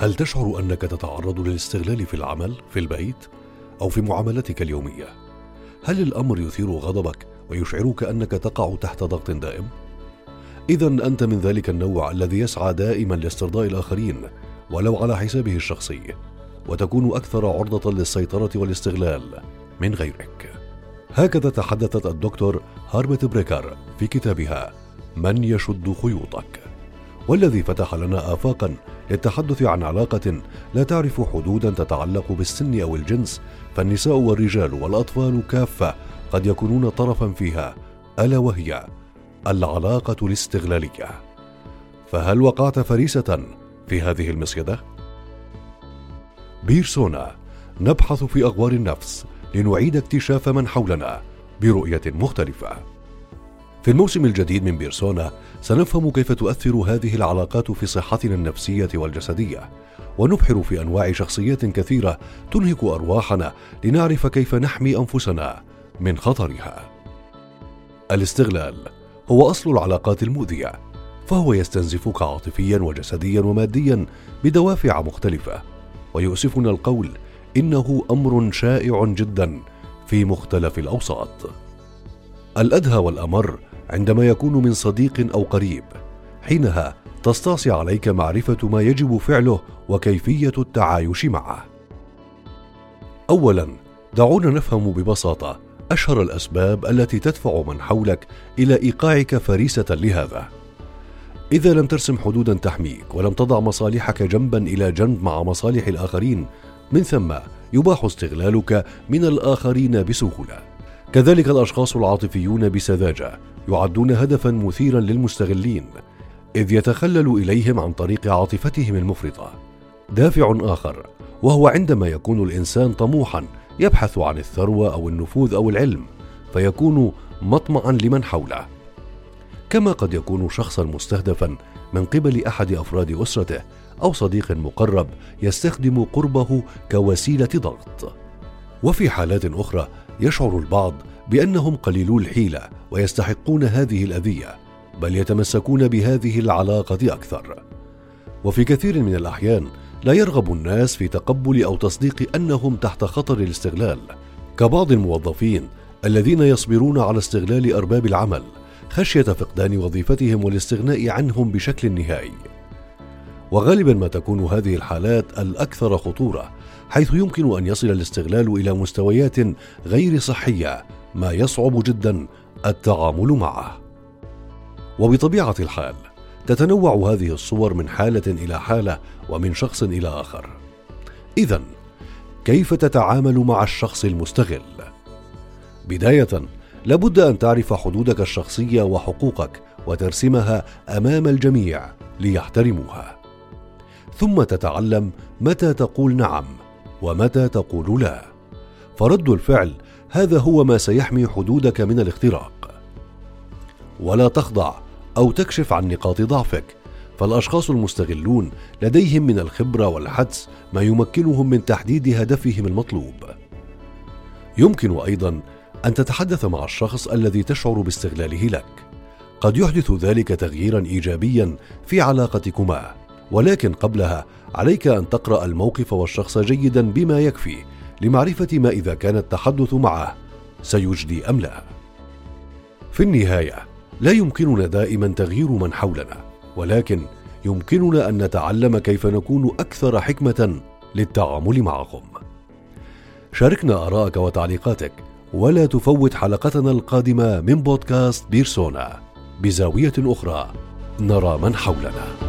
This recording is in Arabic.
هل تشعر أنك تتعرض للاستغلال في العمل في البيت أو في معاملتك اليومية؟ هل الأمر يثير غضبك ويشعرك أنك تقع تحت ضغط دائم؟ اذا أنت من ذلك النوع الذي يسعى دائما لاسترضاء الآخرين ولو على حسابه الشخصي وتكون أكثر عرضة للسيطرة والاستغلال من غيرك. هكذا تحدثت الدكتور هاربت بريكر في كتابها من يشد خيوطك والذي فتح لنا آفاقا للتحدث عن علاقة لا تعرف حدودا تتعلق بالسن أو الجنس فالنساء والرجال والأطفال كافة قد يكونون طرفا فيها ألا وهي العلاقة الاستغلالية فهل وقعت فريسة في هذه المصيدة؟ بيرسونا نبحث في أغوار النفس لنعيد اكتشاف من حولنا برؤية مختلفة في الموسم الجديد من بيرسونا سنفهم كيف تؤثر هذه العلاقات في صحتنا النفسية والجسدية. ونبحر في أنواع شخصيات كثيرة تنهك أرواحنا لنعرف كيف نحمي أنفسنا من خطرها. الاستغلال هو أصل العلاقات المؤذية فهو يستنزفك عاطفيا وجسديا وماديا بدوافع مختلفة. ويؤسفنا القول إنه أمر شائع جدا في مختلف الأوساط. الأدهى والأمر عندما يكون من صديق أو قريب. حينها تستعصي عليك معرفة ما يجب فعله وكيفية التعايش معه. اولا دعونا نفهم ببساطة أشهر الأسباب التي تدفع من حولك إلى إيقاعك فريسة لهذا. إذا لم ترسم حدودا تحميك ولم تضع مصالحك جنبا إلى جنب مع مصالح الآخرين من ثم يباح استغلالك من الآخرين بسهولة. كذلك الأشخاص العاطفيون بسذاجة يعدون هدفا مثيرا للمستغلين إذ يتخلل إليهم عن طريق عاطفتهم المفرطة. دافع آخر وهو عندما يكون الإنسان طموحا يبحث عن الثروة أو النفوذ أو العلم فيكون مطمعا لمن حوله. كما قد يكون شخصا مستهدفا من قبل أحد أفراد أسرته أو صديق مقرب يستخدم قربه كوسيلة ضغط. وفي حالات أخرى يشعر البعض بأنهم قليلو الحيله ويستحقون هذه الأذية بل يتمسكون بهذه العلاقة أكثر. وفي كثير من الأحيان لا يرغب الناس في تقبل أو تصديق أنهم تحت خطر الاستغلال. كبعض الموظفين الذين يصبرون على استغلال أرباب العمل خشية فقدان وظيفتهم والاستغناء عنهم بشكل نهائي. وغالبا ما تكون هذه الحالات الأكثر خطورة حيث يمكن أن يصل الاستغلال إلى مستويات غير صحية ما يصعب جدا التعامل معه. وبطبيعة الحال تتنوع هذه الصور من حالة إلى حالة ومن شخص إلى آخر. اذا كيف تتعامل مع الشخص المستغل؟ بداية لابد أن تعرف حدودك الشخصية وحقوقك وترسمها أمام الجميع ليحترموها. ثم تتعلم متى تقول نعم ومتى تقول لا؟ فرد الفعل هذا هو ما سيحمي حدودك من الاختراق. ولا تخضع أو تكشف عن نقاط ضعفك. فالأشخاص المستغلون لديهم من الخبرة والحدس ما يمكنهم من تحديد هدفهم المطلوب. يمكن أيضا أن تتحدث مع الشخص الذي تشعر باستغلاله لك. قد يحدث ذلك تغييرا ايجابيا في علاقتكما. ولكن قبلها عليك أن تقرأ الموقف والشخص جيدا بما يكفي لمعرفة ما إذا كان التحدث معه. سيجدي أم لا؟ في النهاية لا يمكننا دائما تغيير من حولنا ولكن يمكننا أن نتعلم كيف نكون أكثر حكمة للتعامل معهم. شاركنا ارائك وتعليقاتك ولا تفوت حلقتنا القادمة من بودكاست بيرسونا. بزاوية أخرى نرى من حولنا.